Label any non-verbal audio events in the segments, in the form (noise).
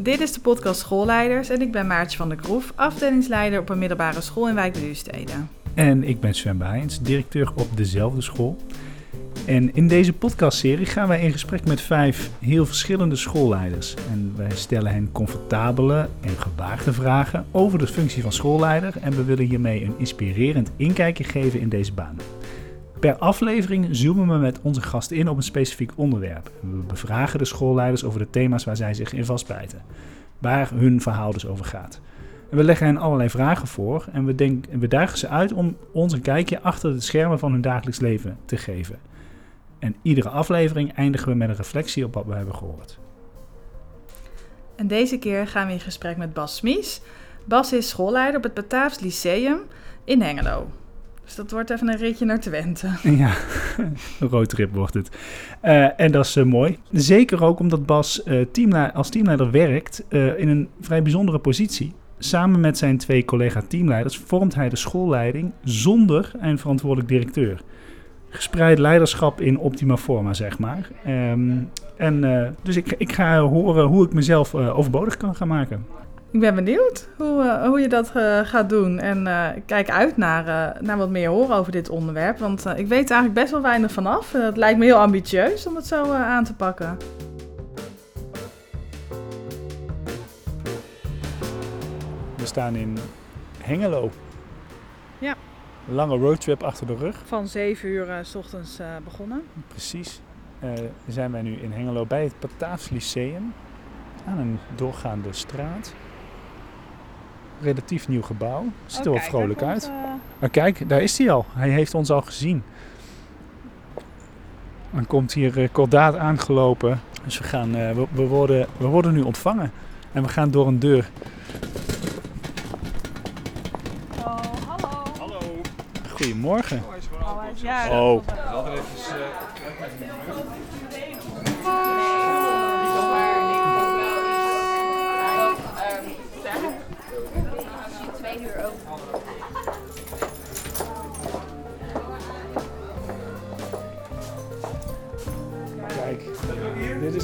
Dit is de podcast Schoolleiders en ik ben Maartje van der Kroef, afdelingsleider op een middelbare school in Wijk bij. En ik ben Sven Baijens, directeur op dezelfde school. En in deze podcastserie gaan wij in gesprek met vijf heel verschillende schoolleiders. En wij stellen hen comfortabele en gewaagde vragen over de functie van schoolleider. En we willen hiermee een inspirerend inkijkje geven in deze baan. Per aflevering zoomen we met onze gasten in op een specifiek onderwerp. We bevragen de schoolleiders over de thema's waar zij zich in vastbijten. Waar hun verhaal dus over gaat. En we leggen hen allerlei vragen voor en we, denk, dagen ze uit om ons een kijkje achter de schermen van hun dagelijks leven te geven. En iedere aflevering eindigen we met een reflectie op wat we hebben gehoord. En deze keer gaan we in gesprek met Bas Smies. Bas is schoolleider op het Bataafs Lyceum in Hengelo. Dus dat wordt even een ritje naar Twente. (laughs) Ja, (laughs) een roadtrip wordt het. Uh, en dat is uh, mooi. Zeker ook omdat Bas uh, als teamleider werkt in een vrij bijzondere positie. Samen met zijn twee collega-teamleiders vormt hij de schoolleiding zonder een verantwoordelijk directeur. Gespreid leiderschap in optima forma, zeg maar. Um, en, dus ik, ik, ga horen hoe ik mezelf overbodig kan gaan maken. Ik ben benieuwd hoe, uh, hoe je dat uh, gaat doen. En uh, ik kijk uit naar, naar wat meer horen over dit onderwerp. Want ik weet er eigenlijk best wel weinig vanaf. Het lijkt me heel ambitieus om het zo aan te pakken. We staan in Hengelo. Ja. Lange roadtrip achter de rug. Van 7 uur s ochtends begonnen. Precies. zijn wij nu in Hengelo bij het Bataafs Lyceum. Aan een doorgaande straat relatief nieuw gebouw. Ziet er oh, wel vrolijk komt, uit. Uh... Maar kijk, daar is hij al. Hij heeft ons al gezien. Dan komt hier uh, kordaat aangelopen. Dus we, gaan, uh, we, we, worden, we worden nu ontvangen. En we gaan door een deur. Oh, hallo. Hallo. Goedemorgen. Oh, hij is jarig. Oh.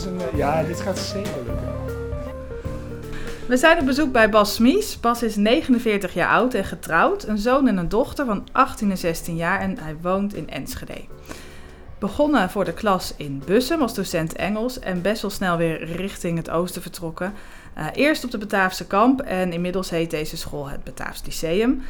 Een. Ja, dit gaat zeker lukken. We zijn op bezoek bij Bas Smies. Bas is 49 jaar oud en getrouwd, een zoon en een dochter van 18 en 16 jaar en hij woont in Enschede. Begonnen voor de klas in Bussum als docent Engels en best wel snel weer richting het oosten vertrokken. Uh, eerst op de Bataafse kamp en inmiddels heet deze school het Bataafs Lyceum.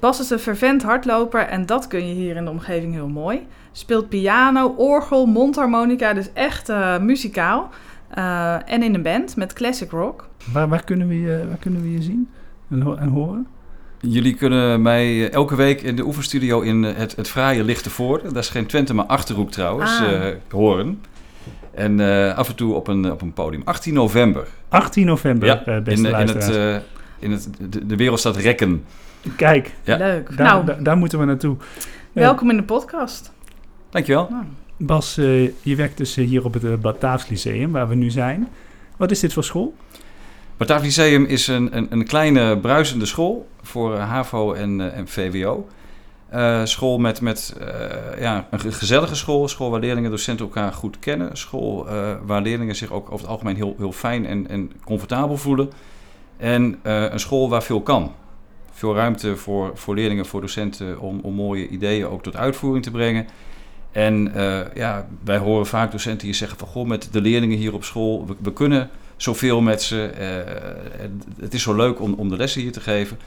Bas is een fervent hardloper en dat kun je hier in de omgeving heel mooi. Speelt piano, orgel, mondharmonica, dus echt uh, muzikaal. Uh, en in een band met classic rock. Waar, waar, kunnen, we je, waar kunnen we je zien en, ho en horen? Jullie kunnen mij elke week in de oefenstudio in het, het fraaie Lichtenvoorde, dat is geen Twente, maar Achterhoek trouwens, Ah. uh, horen. En uh, af en toe op een, op een podium. 18 november. 18 november, ja, uh, beste in, luisteraars. In, het, uh, in het, de, de wereldstad Rekken. Kijk, ja. leuk. Daar, nou, daar, daar, moeten we naartoe. Welkom in de podcast. Dankjewel. Nou. Bas, je werkt dus hier op het Bataafs Lyceum, waar we nu zijn. Wat is dit voor school? Bataafs Lyceum is een, een, een, kleine bruisende school voor HAVO en, en VWO. Uh, school met, met uh, ja, een gezellige school. Een school waar leerlingen en docenten elkaar goed kennen. School uh, waar leerlingen zich ook over het algemeen heel, heel fijn en, en comfortabel voelen. En een school waar veel kan. Veel ruimte voor, voor leerlingen, voor docenten om, om mooie ideeën ook tot uitvoering te brengen. En ja, wij horen vaak docenten die zeggen van... Goh, met de leerlingen hier op school, we, kunnen zoveel met ze. het is zo leuk om, om de lessen hier te geven.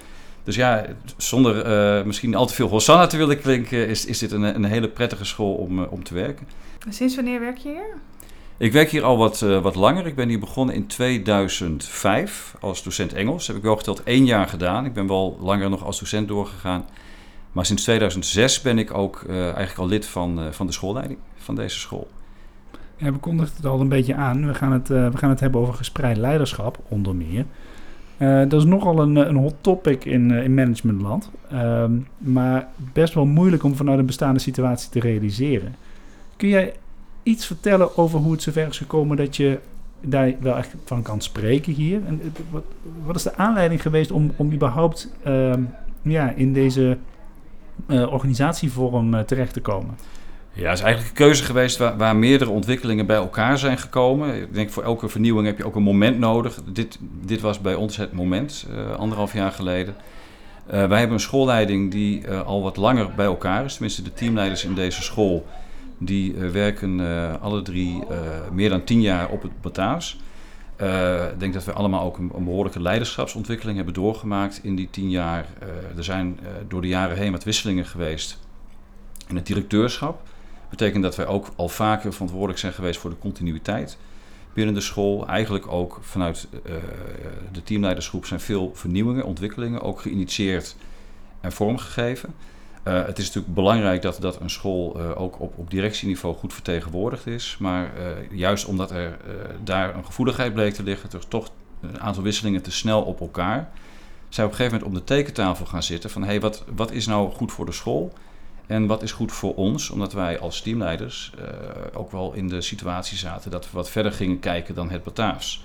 Dus ja, zonder uh, misschien al te veel Hosanna te willen klinken, is, is dit een, een hele prettige school om, om te werken. Sinds wanneer werk je hier? Ik werk hier al wat, uh, wat langer. Ik ben hier begonnen in 2005 als docent Engels. heb ik wel geteld één jaar gedaan. Ik ben wel langer nog als docent doorgegaan. Maar sinds 2006 ben ik ook eigenlijk al lid van, van de schoolleiding van deze school. Ja, we kondigden het al een beetje aan. We gaan het, we gaan het hebben over gespreid leiderschap, onder meer. Dat is nogal een, een hot topic in, in managementland. Uh, maar best wel moeilijk om vanuit een bestaande situatie te realiseren. Kun jij iets vertellen over hoe het zover is gekomen dat je daar wel echt van kan spreken hier? En wat, wat is de aanleiding geweest om, om überhaupt ja, in deze uh, organisatievorm terecht te komen? Ja, het is eigenlijk een keuze geweest waar, waar, meerdere ontwikkelingen bij elkaar zijn gekomen. Ik denk voor elke vernieuwing heb je ook een moment nodig. Dit, dit was bij ons het moment, anderhalf jaar geleden. Wij hebben een schoolleiding die al wat langer bij elkaar is. Tenminste, de teamleiders in deze school die werken alle drie meer dan tien jaar op het Bataafs. ik denk dat we allemaal ook een, behoorlijke leiderschapsontwikkeling hebben doorgemaakt in die tien jaar. er zijn door de jaren heen wat wisselingen geweest in het directeurschap betekent dat wij ook al vaker verantwoordelijk zijn geweest voor de continuïteit binnen de school. Eigenlijk ook vanuit de teamleidersgroep zijn veel vernieuwingen, ontwikkelingen ook geïnitieerd en vormgegeven. Uh, het is natuurlijk belangrijk dat, dat een school uh, ook op, op directieniveau goed vertegenwoordigd is. Maar juist omdat er daar een gevoeligheid bleek te liggen, er toch een aantal wisselingen te snel op elkaar. Zij op een gegeven moment op de tekentafel gaan zitten van hey, wat, wat is nou goed voor de school? En wat is goed voor ons, omdat wij als teamleiders ook wel in de situatie zaten dat we wat verder gingen kijken dan het Bataafs.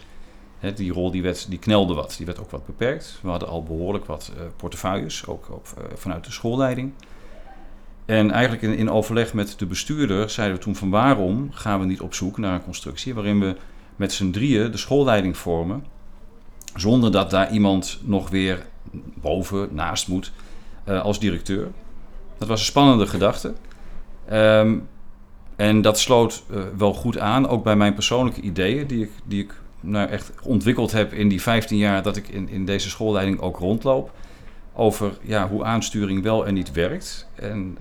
Die rol die, werd, die knelde wat, die werd ook wat beperkt. We hadden al behoorlijk wat uh, portefeuilles, ook op, uh, vanuit de schoolleiding. En eigenlijk in, in, overleg met de bestuurder zeiden we toen van waarom gaan we niet op zoek naar een constructie waarin we met z'n drieën de schoolleiding vormen, zonder dat daar iemand nog weer boven, naast moet als directeur. Dat was een spannende gedachte. Um, en dat sloot wel goed aan, ook bij mijn persoonlijke ideeën, die ik, die ik nou echt ontwikkeld heb in die 15 jaar dat ik in, in deze schoolleiding ook rondloop. Over ja, hoe aansturing wel en niet werkt. En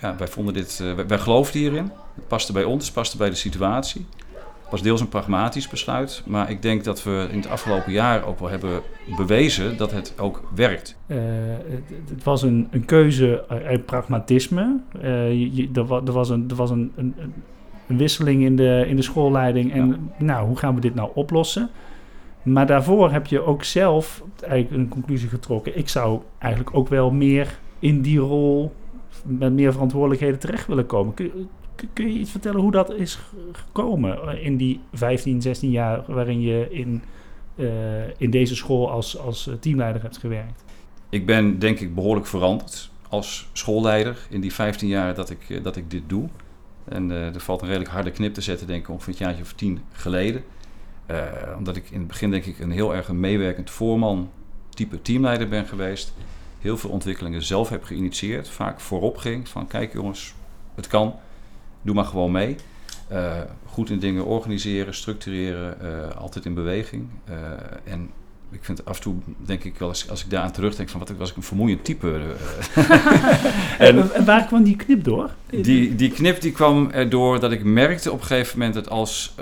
ja, wij vonden dit, uh, wij, geloofden hierin. Het paste bij ons, het paste bij de situatie was deels een pragmatisch besluit. Maar ik denk dat we in het afgelopen jaar ook wel hebben bewezen dat het ook werkt. Uh, het, het, was een, een keuze uit pragmatisme. Uh, je, er, was, een, er was een, een, wisseling in de, in de schoolleiding. En ja. nou, hoe gaan we dit nou oplossen? Maar daarvoor heb je ook zelf eigenlijk een conclusie getrokken. Ik zou eigenlijk ook wel meer in die rol met meer verantwoordelijkheden terecht willen komen. Kun, kun je iets vertellen hoe dat is gekomen eh, in die 15, 16 jaar waarin je in, uh, in deze school als, als eh, teamleider hebt gewerkt? Ik ben denk ik behoorlijk veranderd als schoolleider in die 15 jaar dat ik, dat ik dit doe. En uh, er valt een redelijk harde knip te zetten, denk ik, ongeveer een jaartje of tien geleden. Uh, omdat ik in het begin denk ik een heel erg meewerkend voorman type teamleider ben geweest. Heel veel ontwikkelingen zelf heb geïnitieerd. Vaak voorop ging van kijk jongens, het kan doe maar gewoon mee. Uh, goed in dingen organiseren, structureren, altijd in beweging. En ik vind af en toe, denk ik wel, als, als ik daar aan terugdenk, van wat was ik een vermoeiend type. (laughs) en, en, waar kwam die knip door? Die, die knip die kwam erdoor dat ik merkte op een gegeven moment dat als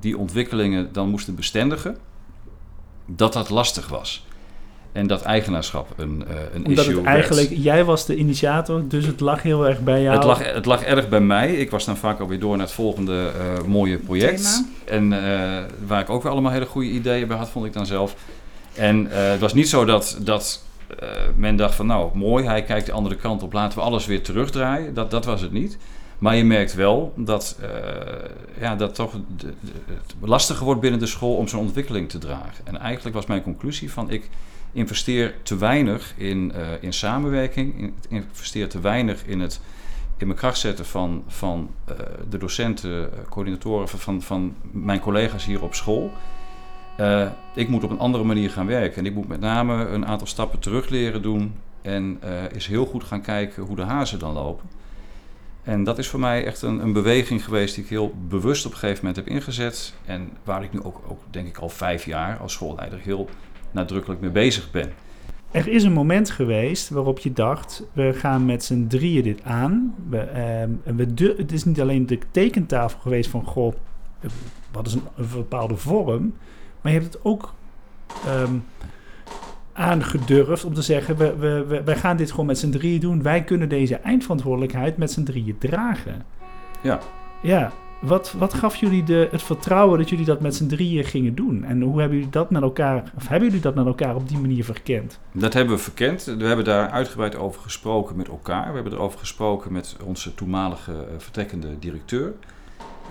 die ontwikkelingen dan moesten bestendigen, dat dat lastig was. En dat eigenaarschap een, uh, een Omdat issue het eigenlijk, werd. jij was de initiator, dus het lag heel erg bij jou. Het lag, het lag erg bij mij. Ik was dan vaak alweer door naar het volgende uh, mooie project. Thema. En uh, waar ik ook weer allemaal hele goede ideeën bij had, vond ik dan zelf. En het was niet zo dat, dat men dacht van nou, mooi, hij kijkt de andere kant op, laten we alles weer terugdraaien. Dat, dat was het niet. Maar je merkt wel dat, ja, dat toch de, het lastiger wordt binnen de school om zo'n ontwikkeling te dragen. En eigenlijk was mijn conclusie van ik investeer te weinig in, in samenwerking, investeer te weinig in het in mijn kracht zetten van, van de docenten, coördinatoren, van, van mijn collega's hier op school. Ik moet op een andere manier gaan werken en ik moet met name een aantal stappen terug leren doen en is heel goed gaan kijken hoe de hazen dan lopen. En dat is voor mij echt een, een, beweging geweest die ik heel bewust op een gegeven moment heb ingezet. En waar ik nu ook, ook denk ik al vijf jaar als schoolleider heel nadrukkelijk mee bezig ben. Er is een moment geweest waarop je dacht: we gaan met z'n drieën dit aan. We, uh, we het is niet alleen de tekentafel geweest van: goh, wat is een bepaalde vorm. Maar je hebt het ook um, aangedurfd om te zeggen: we, we, we, wij gaan dit gewoon met z'n drieën doen. Wij kunnen deze eindverantwoordelijkheid met z'n drieën dragen. Ja. Ja, wat, wat gaf jullie de, het vertrouwen dat jullie dat met z'n drieën gingen doen? En hoe hebben jullie dat met elkaar, of hebben jullie dat met elkaar op die manier verkend? Dat hebben we verkend. We hebben daar uitgebreid over gesproken met elkaar. We hebben erover gesproken met onze toenmalige uh, vertrekkende directeur,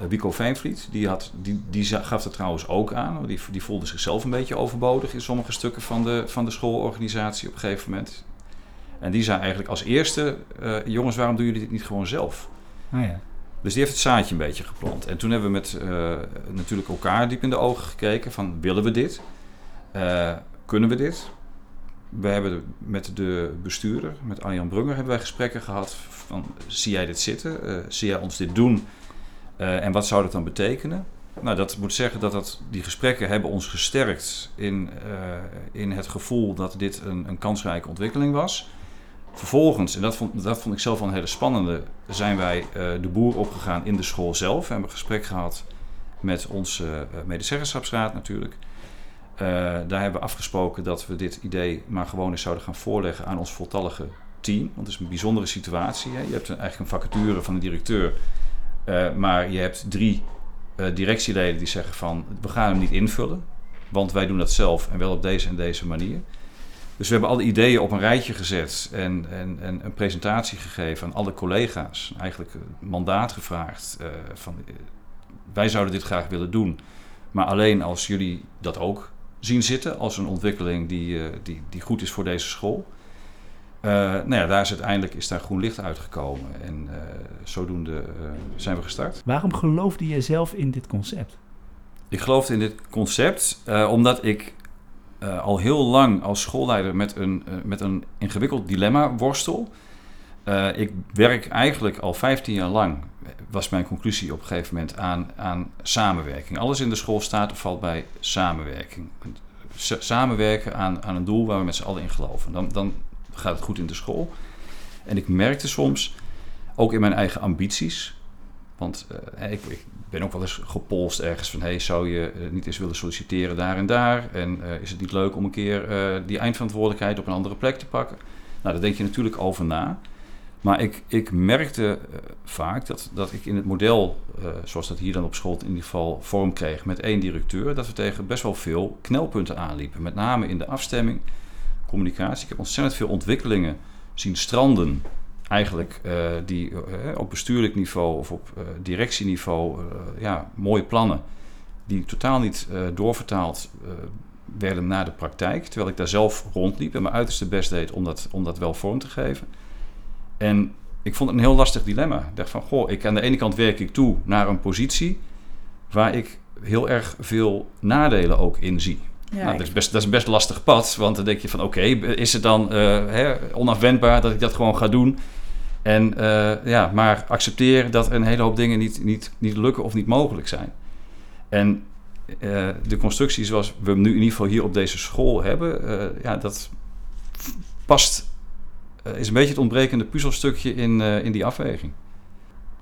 Wico Veenvliet. Die, had, die, die gaf het trouwens ook aan. Die, die voelde zichzelf een beetje overbodig in sommige stukken van de, van de schoolorganisatie op een gegeven moment. En die zei eigenlijk als eerste: uh, jongens, waarom doen jullie dit niet gewoon zelf? Ah ja. Dus die heeft het zaadje een beetje geplant. En toen hebben we met uh, natuurlijk elkaar diep in de ogen gekeken van willen we dit? Uh, kunnen we dit? We hebben met de bestuurder, met Arjan Brunger, hebben wij gesprekken gehad van zie jij dit zitten? Zie jij ons dit doen? En wat zou dat dan betekenen? Nou, dat moet zeggen dat, dat die gesprekken hebben ons gesterkt in, in het gevoel dat dit een, een kansrijke ontwikkeling was. Vervolgens, en dat vond, dat vond ik zelf wel een hele spannende, zijn wij uh, de boer opgegaan in de school zelf. We hebben een gesprek gehad met onze medezeggenschapsraad natuurlijk. Daar hebben we afgesproken dat we dit idee maar gewoon eens zouden gaan voorleggen aan ons voltallige team. Want het is een bijzondere situatie. Hè? Je hebt eigenlijk een vacature van de directeur, maar je hebt drie directieleden die zeggen van we gaan hem niet invullen. Want wij doen dat zelf en wel op deze en deze manier. Dus we hebben alle ideeën op een rijtje gezet en, en, en een presentatie gegeven aan alle collega's. Eigenlijk mandaat gevraagd uh, van wij zouden dit graag willen doen. Maar alleen als jullie dat ook zien zitten als een ontwikkeling die, die, die goed is voor deze school. Nou ja, daar is uiteindelijk is daar groen licht uitgekomen en zodoende zijn we gestart. Waarom geloofde je zelf in dit concept? Ik geloofde in dit concept omdat ik uh, al heel lang als schoolleider met een, uh, met een ingewikkeld dilemma worstel. Uh, ik werk eigenlijk al 15 jaar lang, was mijn conclusie op een gegeven moment, aan, aan samenwerking. Alles in de school staat of valt bij samenwerking. Samenwerken aan, aan een doel waar we met z'n allen in geloven. Dan, dan gaat het goed in de school. En ik merkte soms, ook in mijn eigen ambities, want ik, ik, ben ook wel eens gepolst ergens van... hey, zou je uh, niet eens willen solliciteren daar en daar? En uh, is het niet leuk om een keer die eindverantwoordelijkheid op een andere plek te pakken? Nou, daar denk je natuurlijk over na. Maar ik, ik merkte vaak dat, dat ik in het model, zoals dat hier dan op school in ieder geval vorm kreeg... met één directeur, dat we tegen best wel veel knelpunten aanliepen. Met name in de afstemming, communicatie. Ik heb ontzettend veel ontwikkelingen zien stranden eigenlijk uh, die uh, op bestuurlijk niveau of op uh, directieniveau ja, mooie plannen die totaal niet doorvertaald werden naar de praktijk. Terwijl ik daar zelf rondliep en mijn uiterste best deed om dat, om dat wel vorm te geven. En ik vond het een heel lastig dilemma. Ik dacht van, goh, ik, aan de ene kant werk ik toe naar een positie waar ik heel erg veel nadelen ook in zie. Ja, nou, dat, is best, dat is een best lastig pad, want dan denk je van oké, okay, is het dan hè, onafwendbaar dat ik dat gewoon ga doen? En uh, ja, maar accepteer dat een hele hoop dingen niet, niet, niet lukken of niet mogelijk zijn. En uh, de constructie zoals we hem nu in ieder geval hier op deze school hebben, uh, ja, dat past, is een beetje het ontbrekende puzzelstukje in, in die afweging.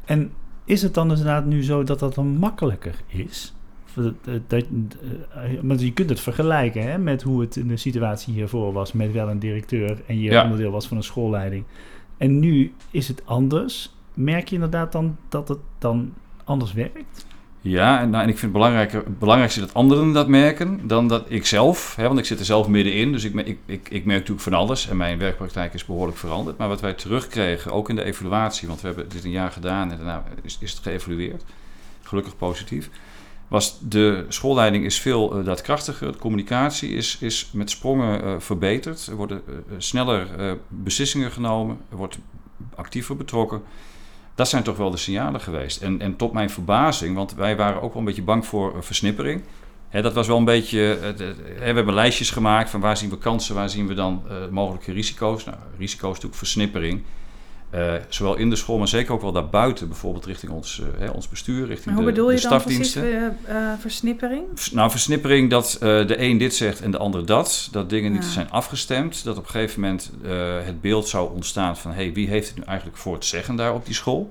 En is het dan inderdaad nu zo dat dat dan makkelijker is? Dat, dat, want je kunt het vergelijken hè, met hoe het in de situatie hiervoor was met wel een directeur en je ja. onderdeel was van een schoolleiding. En nu is het anders. Merk je inderdaad dan dat het dan anders werkt? Ja, en, nou, en ik vind het belangrijker, belangrijkste dat anderen dat merken dan dat ik zelf. Hè, want ik zit er zelf middenin, dus ik, ik, ik, ik merk natuurlijk van alles. En mijn werkpraktijk is behoorlijk veranderd. Maar wat wij terugkregen, ook in de evaluatie, want we hebben dit een jaar gedaan en daarna is, is het geëvalueerd. Gelukkig positief was de schoolleiding is veel uh, daadkrachtiger. De communicatie is, is met sprongen uh, verbeterd. Er worden uh, sneller beslissingen genomen. Er wordt actiever betrokken. Dat zijn toch wel de signalen geweest. En, en tot mijn verbazing, want wij waren ook wel een beetje bang voor versnippering. Dat was wel een beetje. we hebben lijstjes gemaakt van waar zien we kansen, waar zien we dan mogelijke risico's. Nou, risico's natuurlijk versnippering. Uh, zowel in de school, maar zeker ook wel daarbuiten, bijvoorbeeld richting ons, uh, hè, ons bestuur, richting hoe de, bedoel de je dan precies uh, versnippering? Nou, versnippering dat de een dit zegt en de ander dat. Dat dingen niet zijn afgestemd. Dat op een gegeven moment het beeld zou ontstaan van... hey, wie heeft het nu eigenlijk voor het zeggen daar op die school?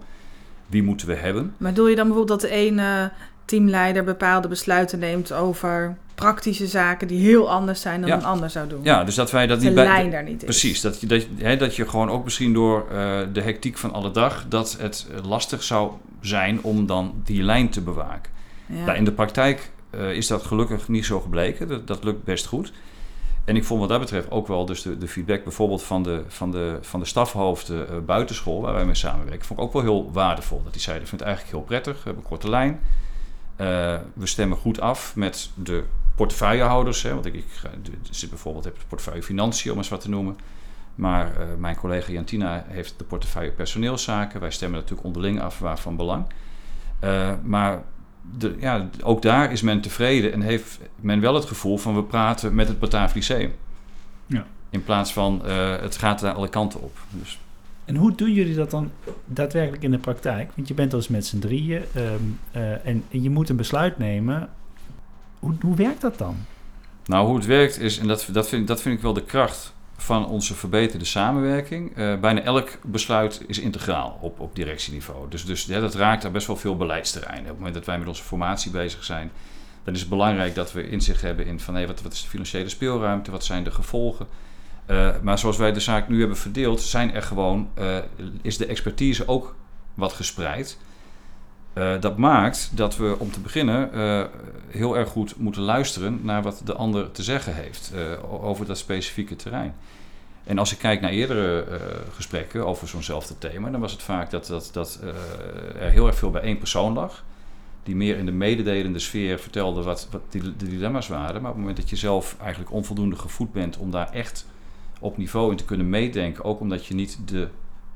Wie moeten we hebben? Maar bedoel je dan bijvoorbeeld dat de ene teamleider bepaalde besluiten neemt over praktische zaken die heel anders zijn dan ja. een ander zou doen. Ja, dus dat wij dat de niet lijn daar niet is. Precies, dat je, dat, hè, dat je gewoon ook misschien door uh, de hectiek van alle dag... dat het lastig zou zijn om dan die lijn te bewaken. Ja. Nou, in de praktijk uh, is dat gelukkig niet zo gebleken. Dat, dat lukt best goed. En ik vond wat dat betreft ook wel dus de, de feedback bijvoorbeeld van de, van de, van de stafhoofden uh, buitenschool... waar wij mee samenwerken, vond ik ook wel heel waardevol. Dat die zeiden, ik vind het eigenlijk heel prettig, we hebben een korte lijn... Uh, we stemmen goed af met de portefeuillehouders. Hè, want ik, ik zit bijvoorbeeld heb portefeuille financiën, om eens wat te noemen. Maar uh, mijn collega Jantina heeft de portefeuille personeelszaken. Wij stemmen natuurlijk onderling af waarvan belang. Uh, maar de, ja, ook daar is men tevreden en heeft men wel het gevoel van we praten met het Bataaf Lyceum. Ja. In plaats van het gaat naar alle kanten op. Dus. En hoe doen jullie dat dan daadwerkelijk in de praktijk? Want je bent als met z'n drieën um, uh, en, je moet een besluit nemen. Hoe, hoe werkt dat dan? Nou, hoe het werkt is, en dat, dat, vind, dat vind ik wel de kracht van onze verbeterde samenwerking. Uh, bijna elk besluit is integraal op, op directieniveau. Dus, dus dat raakt daar best wel veel beleidsterreinen. Op het moment dat wij met onze formatie bezig zijn, dan is het belangrijk dat we inzicht hebben in van wat, wat is de financiële speelruimte, wat zijn de gevolgen. Uh, maar zoals wij de zaak nu hebben verdeeld, zijn er gewoon, uh, is de expertise ook wat gespreid. Uh, dat maakt dat we om te beginnen heel erg goed moeten luisteren naar wat de ander te zeggen heeft over dat specifieke terrein. En als ik kijk naar eerdere gesprekken over zo'nzelfde thema, dan was het vaak dat, dat, dat er heel erg veel bij één persoon lag. Die meer in de mededelende sfeer vertelde wat, wat die, de dilemma's waren. Maar op het moment dat je zelf eigenlijk onvoldoende gevoed bent om daar echt op niveau in te kunnen meedenken. Ook omdat je niet de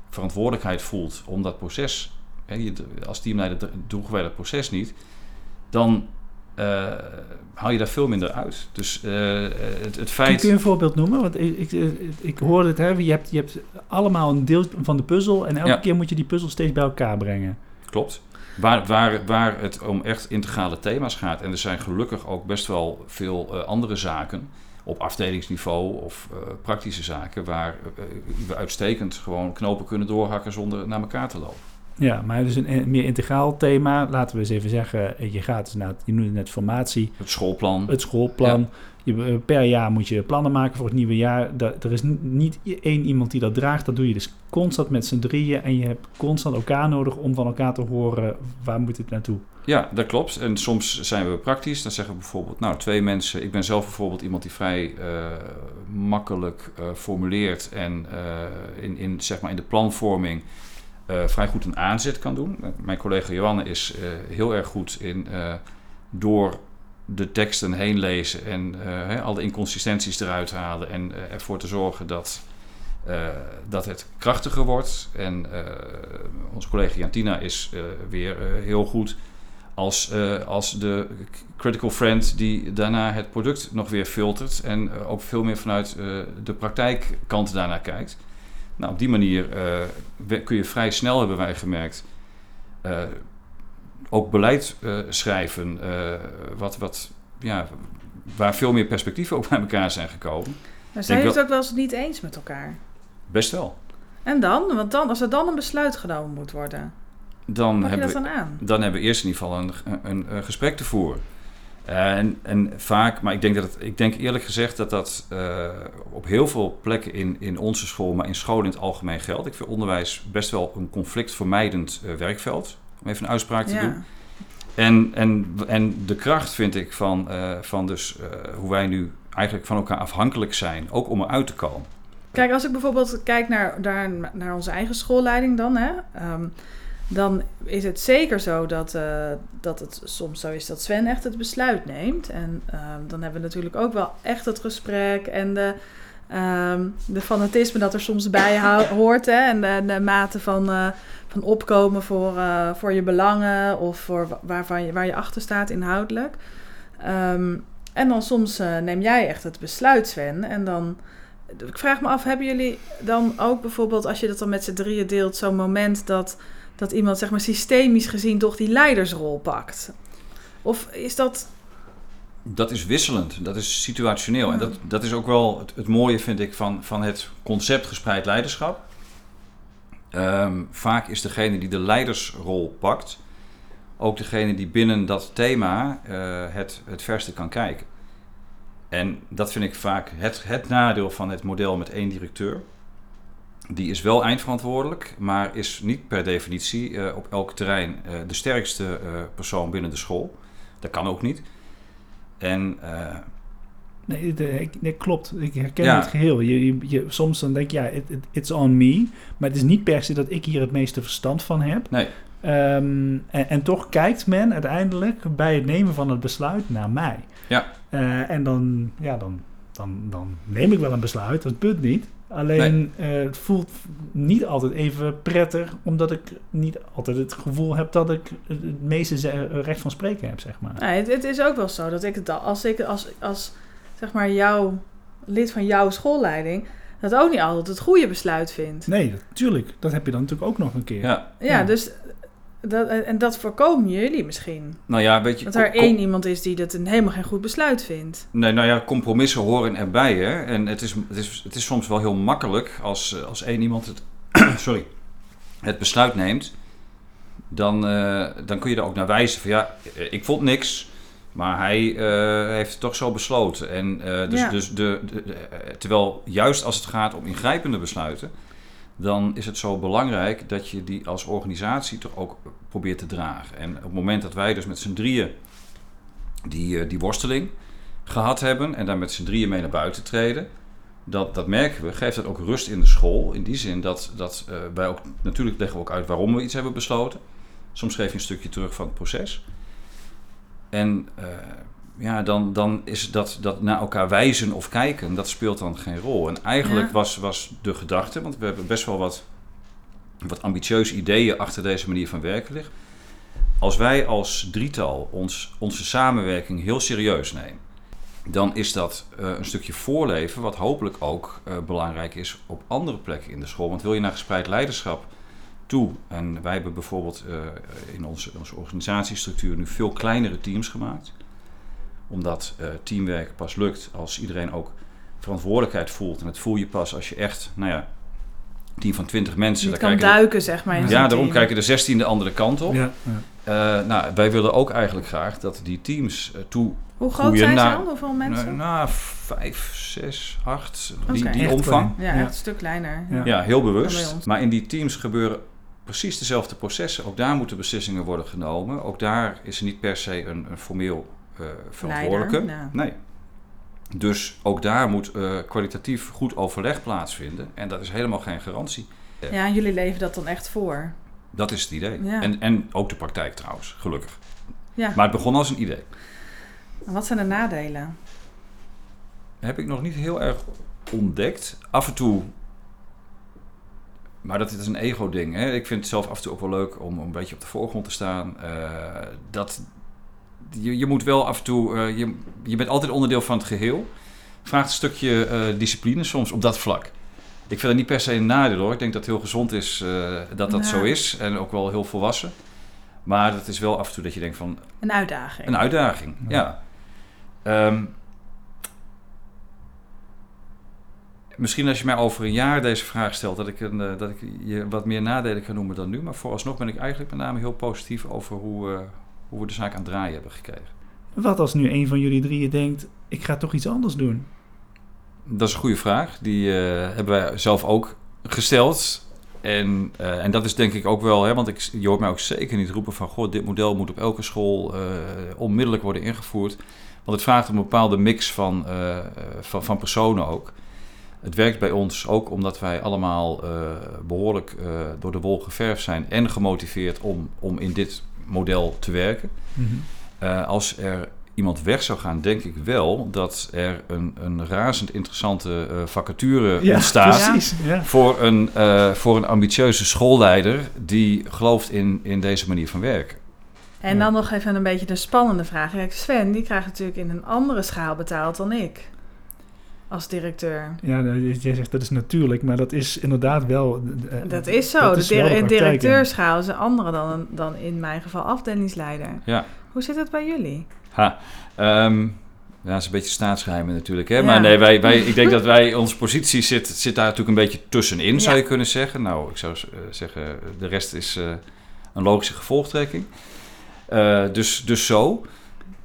verantwoordelijkheid voelt om dat proces. Hè, je, als teamleider droegen wij dat proces niet. Dan uh, haal je daar veel minder uit. Dus uh, het, het feit. Kun je een voorbeeld noemen? Want ik, ik, ik hoorde het, hè, je, hebt, je hebt allemaal een deel van de puzzel. En elke ja. keer moet je die puzzel steeds bij elkaar brengen. Klopt. Waar, waar, waar het om echt integrale thema's gaat. En er zijn gelukkig ook best wel veel uh, andere zaken op afdelingsniveau of uh, praktische zaken waar uh, we uitstekend gewoon knopen kunnen doorhakken zonder naar elkaar te lopen. Ja, maar dus een, een meer integraal thema. Laten we eens even zeggen, je gaat dus naar, je noemde net formatie. Het schoolplan. Het schoolplan. Ja. Je, per jaar moet je plannen maken voor het nieuwe jaar. Er is niet één iemand die dat draagt. Dat doe je dus constant met z'n drieën. En je hebt constant elkaar nodig om van elkaar te horen waar moet het naartoe. Ja, dat klopt. En soms zijn we praktisch. Dan zeggen we bijvoorbeeld, nou, twee mensen. Ik ben zelf bijvoorbeeld iemand die vrij uh, makkelijk uh, formuleert en uh, in, in, zeg maar in de planvorming vrij goed een aanzet kan doen. Mijn collega Johanne is heel erg goed in door de teksten heen lezen en uh, al de inconsistenties eruit halen en uh, ervoor te zorgen dat, uh, dat het krachtiger wordt. En onze collega Jantina is weer heel goed als, als de critical friend die daarna het product nog weer filtert en ook veel meer vanuit de praktijkkant daarnaar kijkt. Nou, op die manier kun je vrij snel, hebben wij gemerkt, ook beleid schrijven, wat, wat, ja, waar veel meer perspectieven ook (laughs) bij elkaar zijn gekomen. Maar zijn jullie het ook wel eens niet eens met elkaar? Best wel. En dan? Want dan, als er dan een besluit genomen moet worden, dan hebben we, dan hebben we eerst in ieder geval een, een, een gesprek te voeren. En, en vaak, maar ik denk, dat het, ik denk eerlijk gezegd dat dat uh, op heel veel plekken in, in onze school, maar in scholen in het algemeen geldt. Ik vind onderwijs best wel een conflictvermijdend uh, werkveld, om even een uitspraak te ja. doen. En, en, en de kracht vind ik van, uh, van dus, hoe wij nu eigenlijk van elkaar afhankelijk zijn, ook om eruit te komen. Kijk, als ik bijvoorbeeld kijk naar, naar, naar onze eigen schoolleiding dan, hè, um, dan is het zeker zo dat, uh, dat het soms zo is dat Sven echt het besluit neemt. En um, dan hebben we natuurlijk ook wel echt het gesprek en de, um, de fanatisme dat er soms bij (coughs) hoort. Hè, en de, de mate van, uh, van opkomen voor, uh, voor je belangen of voor waarvan je, waar je achter staat inhoudelijk. Um, en dan soms neem jij echt het besluit, Sven. En dan, ik vraag me af, hebben jullie dan ook bijvoorbeeld, als je dat dan met z'n drieën deelt, zo'n moment dat, dat iemand zeg maar systemisch gezien toch die leidersrol pakt? Of is dat dat is wisselend, dat is situationeel. Ja. En dat, dat is ook wel het, het, mooie, vind ik, van, van het concept gespreid leiderschap. Um, vaak is degene die de leidersrol pakt, ook degene die binnen dat thema uh, het, het verste kan kijken. En dat vind ik vaak het, het nadeel van het model met één directeur. Die is wel eindverantwoordelijk, maar is niet per definitie uh, op elk terrein uh, de sterkste persoon binnen de school. Dat kan ook niet. En, nee, de, nee, klopt. Ik herken ja. het geheel. Je, je, je, soms dan denk je, ja, it, it, it's on me. Maar het is niet per se dat ik hier het meeste verstand van heb. Nee. Um, en, en, toch kijkt men uiteindelijk bij het nemen van het besluit naar mij. Ja. Uh, en dan, ja, dan dan, dan neem ik wel een besluit, dat punt niet. Alleen eh, het voelt niet altijd even prettig, omdat ik niet altijd het gevoel heb dat ik het meeste recht van spreken heb, zeg maar. Nee, het, het is ook wel zo dat ik het al- als ik als, als zeg maar jouw lid van jouw schoolleiding dat ook niet altijd het goede besluit vind. Nee, natuurlijk. Dat heb je dan natuurlijk ook nog een keer. Ja, Ja, Ja. dus dat, en dat voorkomen jullie misschien. nou ja, weet je... Dat er één iemand is die dat een helemaal geen goed besluit vindt. Nee, nou ja, compromissen horen erbij. Hè? En het is, het, is, het is soms wel heel makkelijk als, eh, als één iemand het, (clears throat) sorry, het besluit neemt. Dan, eh, dan kun je er ook naar wijzen van ja, eh, ik vond niks. Maar hij eh, heeft het toch zo besloten. En, dus, Ja. dus de, de- de- terwijl juist als het gaat om ingrijpende besluiten, dan is het zo belangrijk dat je die als organisatie toch ook probeert te dragen. En op het moment dat wij dus met z'n drieën die, eh, die worsteling gehad hebben en daar met z'n drieën mee naar buiten treden, dat, dat merken we, geeft dat ook rust in de school. In die zin dat, dat eh, wij ook, natuurlijk leggen we ook uit waarom we iets hebben besloten. Soms geef je een stukje terug van het proces. En eh, ja, dan, dan is dat, dat naar elkaar wijzen of kijken, dat speelt dan geen rol. En eigenlijk Ja. was, was de gedachte, want we hebben best wel wat, wat ambitieuze ideeën achter deze manier van werken liggen. Als wij als drietal ons, onze samenwerking heel serieus nemen, dan is dat eh, een stukje voorleven, wat hopelijk ook eh, belangrijk is op andere plekken in de school. Want wil je naar gespreid leiderschap toe, en wij hebben bijvoorbeeld eh, in onze, onze organisatiestructuur nu veel kleinere teams gemaakt, omdat eh, teamwerk pas lukt als iedereen ook verantwoordelijkheid voelt. En dat voel je pas als je echt, nou ja, team van 20 mensen. Je daar kan duiken, zeg maar. In ja, daarom team. kijken de 16 de andere kant op. Ja, ja. Eh, nou, wij willen ook eigenlijk graag dat die teams eh, toe Hoe groot zijn ze na- dan? Hoeveel mensen? nou, nou, vijf, zes, acht, die, die Echt omvang. klein. ja, Ja. echt een stuk kleiner. Ja. Ja, heel bewust. Maar in die teams gebeuren precies dezelfde processen. Ook daar moeten beslissingen worden genomen. Ook daar is er niet per se een, een formeel eh, verantwoordelijke. ja. Nee. Dus ook daar moet eh, kwalitatief goed overleg plaatsvinden. En dat is helemaal geen garantie. Ja, en jullie leven dat dan echt voor. Dat is het idee. Ja. En, en ook de praktijk trouwens, gelukkig. Ja. Maar het begon als een idee. En Wat zijn de nadelen? heb ik nog niet heel erg ontdekt. Af en toe. Maar dat is een ego-ding. Ik vind het zelf af en toe ook wel leuk om een beetje op de voorgrond te staan. Eh, dat, je, je moet wel af en toe. eh, je, je bent altijd onderdeel van het geheel. Vraagt een stukje eh, discipline soms op dat vlak. Ik vind dat niet per se een nadeel hoor. Ik denk dat het heel gezond is eh, dat dat Ja. zo is. En ook wel heel volwassen. Maar het is wel af en toe dat je denkt van Een uitdaging. een uitdaging, ja. Ehm, misschien als je mij over een jaar deze vraag stelt, dat ik, een, dat ik je wat meer nadelen kan noemen dan nu. Maar vooralsnog ben ik eigenlijk met name heel positief over hoe, eh, hoe we de zaak aan het draaien hebben gekregen. Wat als nu een van jullie drieën denkt, ik ga toch iets anders doen? Dat is een goede vraag. Die eh, hebben wij zelf ook gesteld. En, eh, en dat is denk ik ook wel, hè, want ik, je hoort mij ook zeker niet roepen van... Goh, dit model moet op elke school eh, onmiddellijk worden ingevoerd. Want het vraagt een bepaalde mix van, van, van personen ook. Het werkt bij ons ook omdat wij allemaal eh, behoorlijk eh, door de wol geverfd zijn... en gemotiveerd om, om in dit model te werken. Mhm. Eh, als er iemand weg zou gaan, denk ik wel dat er een, een razend interessante eh, vacature ontstaat. Ja. Voor een, eh, voor een ambitieuze schoolleider die gelooft in, in deze manier van werken. En dan nog even een beetje de spannende vraag. Kijk, Sven, die krijgt natuurlijk in een andere schaal betaald dan ik. Als directeur. Ja, jij zegt dat is natuurlijk, maar dat is inderdaad wel... eh, Dat is zo. dat de is wel dir- de directeurschaal is een andere dan, dan in mijn geval afdelingsleider. Ja. Hoe zit het bij jullie? Ha, ehm, ja, dat is een beetje staatsgeheimen natuurlijk. Hè? Ja. Maar nee, wij, wij, ik denk dat wij, onze positie zit, zit daar natuurlijk een beetje tussenin, zou je kunnen zeggen. Nou, ik zou eh, zeggen, de rest is eh, een logische gevolgtrekking. Eh, dus, dus zo.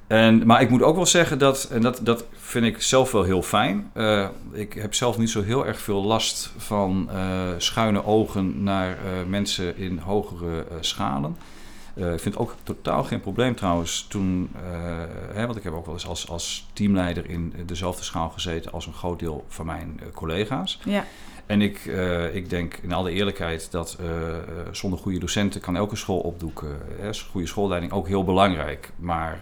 En, maar ik moet ook wel zeggen dat, en dat, dat vind ik zelf wel heel fijn. eh, ik heb zelf niet zo heel erg veel last van eh, schuine ogen naar eh, mensen in hogere schalen. Ik vind het ook totaal geen probleem trouwens toen, hè, want ik heb ook wel eens als, als teamleider in dezelfde schaal gezeten als een groot deel van mijn collega's. Ja. En ik, eh, ik denk in alle eerlijkheid dat eh, eh, zonder goede docenten kan elke school opdoeken. Hè, goede schoolleiding ook heel belangrijk. Maar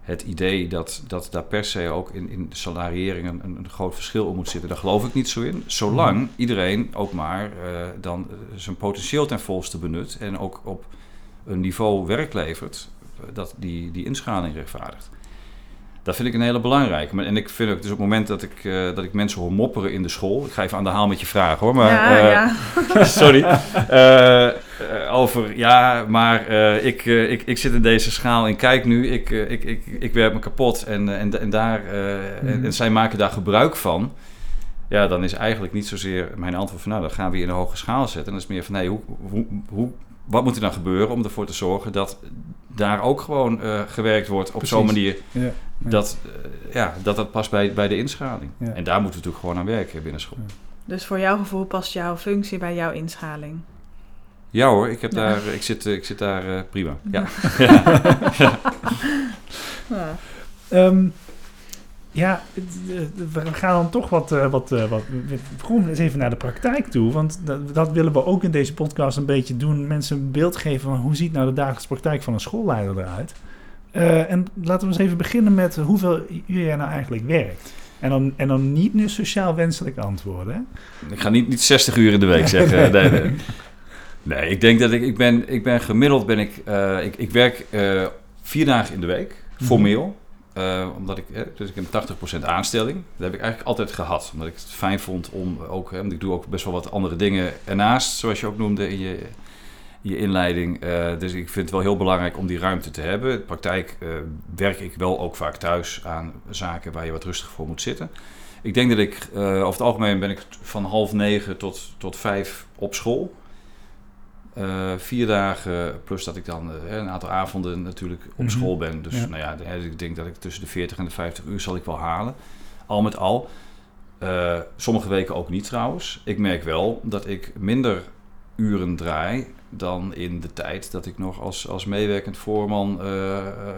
het idee dat, dat daar per se ook in, in de salariering een, een groot verschil om moet zitten, daar geloof ik niet zo in. Zolang Mhm. iedereen ook maar dan zijn potentieel ten volste benut en ook op een niveau werk levert dat die, die inschaling rechtvaardigt. Dat vind ik een hele belangrijke. En ik vind ook, dus op het moment dat ik, eh, dat ik mensen hoor mopperen in de school, ik ga even aan de haal met je vraag hoor, maar ja, eh, ja. (laughs) sorry. Eh, over, ja, maar ik, ik, ik zit in deze schaal en kijk nu, ik, ik, ik, ik werp me kapot en, en, en, daar, en, Mhm. en zij maken daar gebruik van. Ja, dan is eigenlijk niet zozeer mijn antwoord van, nou, dan gaan we je in een hoge schaal zetten. En dan is meer van, nee, hoe, hoe, hoe, wat moet er dan gebeuren om ervoor te zorgen dat daar ook gewoon eh, gewerkt wordt op zo'n manier Ja. Ja. dat, eh, ja, dat dat past bij, bij de inschaling. Ja. En daar moeten we natuurlijk gewoon aan werken binnen school. Dus voor jouw gevoel past jouw functie bij jouw inschaling. Ja hoor, ik, heb Ja. daar, ik, zit, eh, ik zit daar eh, prima. Ja. (laughs) Ja. Ja, we gaan dan toch wat, eh, wat, eh, wat komen eens even naar de praktijk toe. Want dat, dat willen we ook in deze podcast een beetje doen. Mensen een beeld geven van hoe ziet nou de dagelijkse praktijk van een schoolleider eruit. Eh, en laten we eens even beginnen met hoeveel uur jij nou eigenlijk werkt. En dan, en dan niet nu sociaal wenselijk antwoorden. hè? Ik ga niet, niet 60 uur in de week (laughs) zeggen. Nee, nee. nee ik denk dat ik, ik ben, ik ben gemiddeld ben ik, ik, ik werk vier dagen in de week, formeel. Eh, omdat ik, eh, dus ik heb een 80% aanstelling. Dat heb ik eigenlijk altijd gehad. Omdat ik het fijn vond om ook, hè, want ik doe ook best wel wat andere dingen ernaast, zoals je ook noemde in je, je inleiding. Eh, dus ik vind het wel heel belangrijk om die ruimte te hebben. In de praktijk werk ik wel ook vaak thuis aan zaken waar je wat rustig voor moet zitten. Ik denk dat ik, over het algemeen ben ik van half negen tot, tot vijf op school. Eh, vier dagen, plus dat ik dan eh, een aantal avonden natuurlijk op Mhm. school ben. Dus Ja. nou ja, ik denk dat ik tussen de 40 en de 50 uur zal ik wel halen. Al met al. Eh, sommige weken ook niet trouwens. Ik merk wel dat ik minder uren draai dan in de tijd dat ik nog als, als meewerkend voorman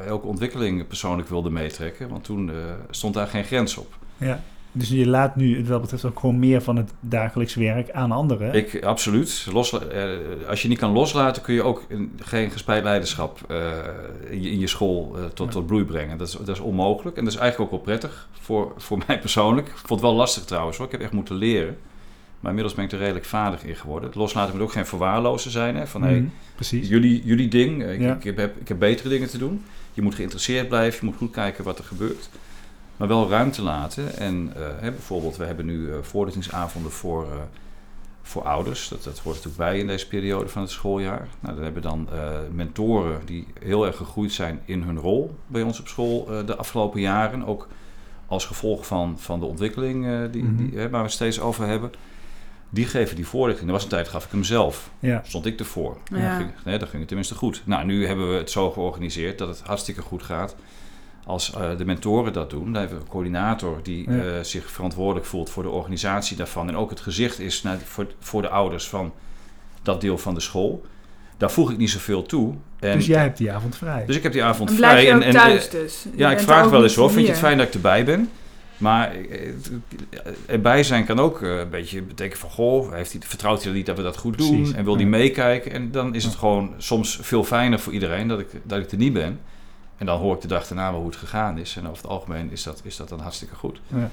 elke ontwikkeling persoonlijk wilde meetrekken. Want toen stond daar geen grens op. Ja. Dus je laat nu, het wel betreft, ook gewoon meer van het dagelijks werk aan anderen. Ik, absoluut. Losla- eh, als je niet kan loslaten, kun je ook geen gespreid leiderschap eh, in, je, school eh, tot, Ja. tot bloei brengen. Dat is, dat is onmogelijk. En dat is eigenlijk ook wel prettig voor, voor (laughs) mij persoonlijk. Ik vond het wel lastig trouwens hoor. Ik heb echt moeten leren. Maar inmiddels ben ik er redelijk vaardig in geworden. Het loslaten moet ook geen verwaarlozen zijn. Hè? Van, hey, Mhm, precies. jullie, jullie ding, ik, Ja. ik, heb, ik heb betere dingen te doen. Je moet geïnteresseerd blijven, je moet goed kijken wat er gebeurt. Maar wel ruimte laten. En eh, hè, bijvoorbeeld, we hebben nu eh voorlichtingsavonden voor, eh, voor ouders. Dat, dat hoort natuurlijk bij in deze periode van het schooljaar. Nou, dan hebben we dan eh, mentoren die heel erg gegroeid zijn in hun rol bij ons op school eh, de afgelopen jaren. Ook als gevolg van, van de ontwikkeling eh, die, Mhm. die, hè, waar we het steeds over hebben. Die geven die voorlichting. Er was een tijd, gaf ik hem zelf Ja. stond ik ervoor. Ja. Dan, ging, nee, dan ging het tenminste goed. Nou, nu hebben we het zo georganiseerd dat het hartstikke goed gaat. Als eh, de mentoren dat doen, dan hebben we een coördinator die Ja. eh, zich verantwoordelijk voelt voor de organisatie daarvan. En ook het gezicht is naar, voor, voor de ouders van dat deel van de school. Daar voeg ik niet zoveel toe. En, dus jij hebt die avond vrij. dus ik heb die avond vrij. je ook en, en, thuis eh, dus. Je ja, ik vraag wel eens hoor. Vind je het fijn dat ik erbij ben? Maar erbij zijn kan ook een beetje betekenen van... Goh, heeft hij, vertrouwt hij niet dat we dat goed doen? Precies, En wil hij ja. meekijken? En dan is het gewoon soms veel fijner voor iedereen dat ik, dat ik er niet ben. En dan hoor ik de dag daarna wel hoe het gegaan is. En over het algemeen is dat, is dat dan hartstikke goed. Ja.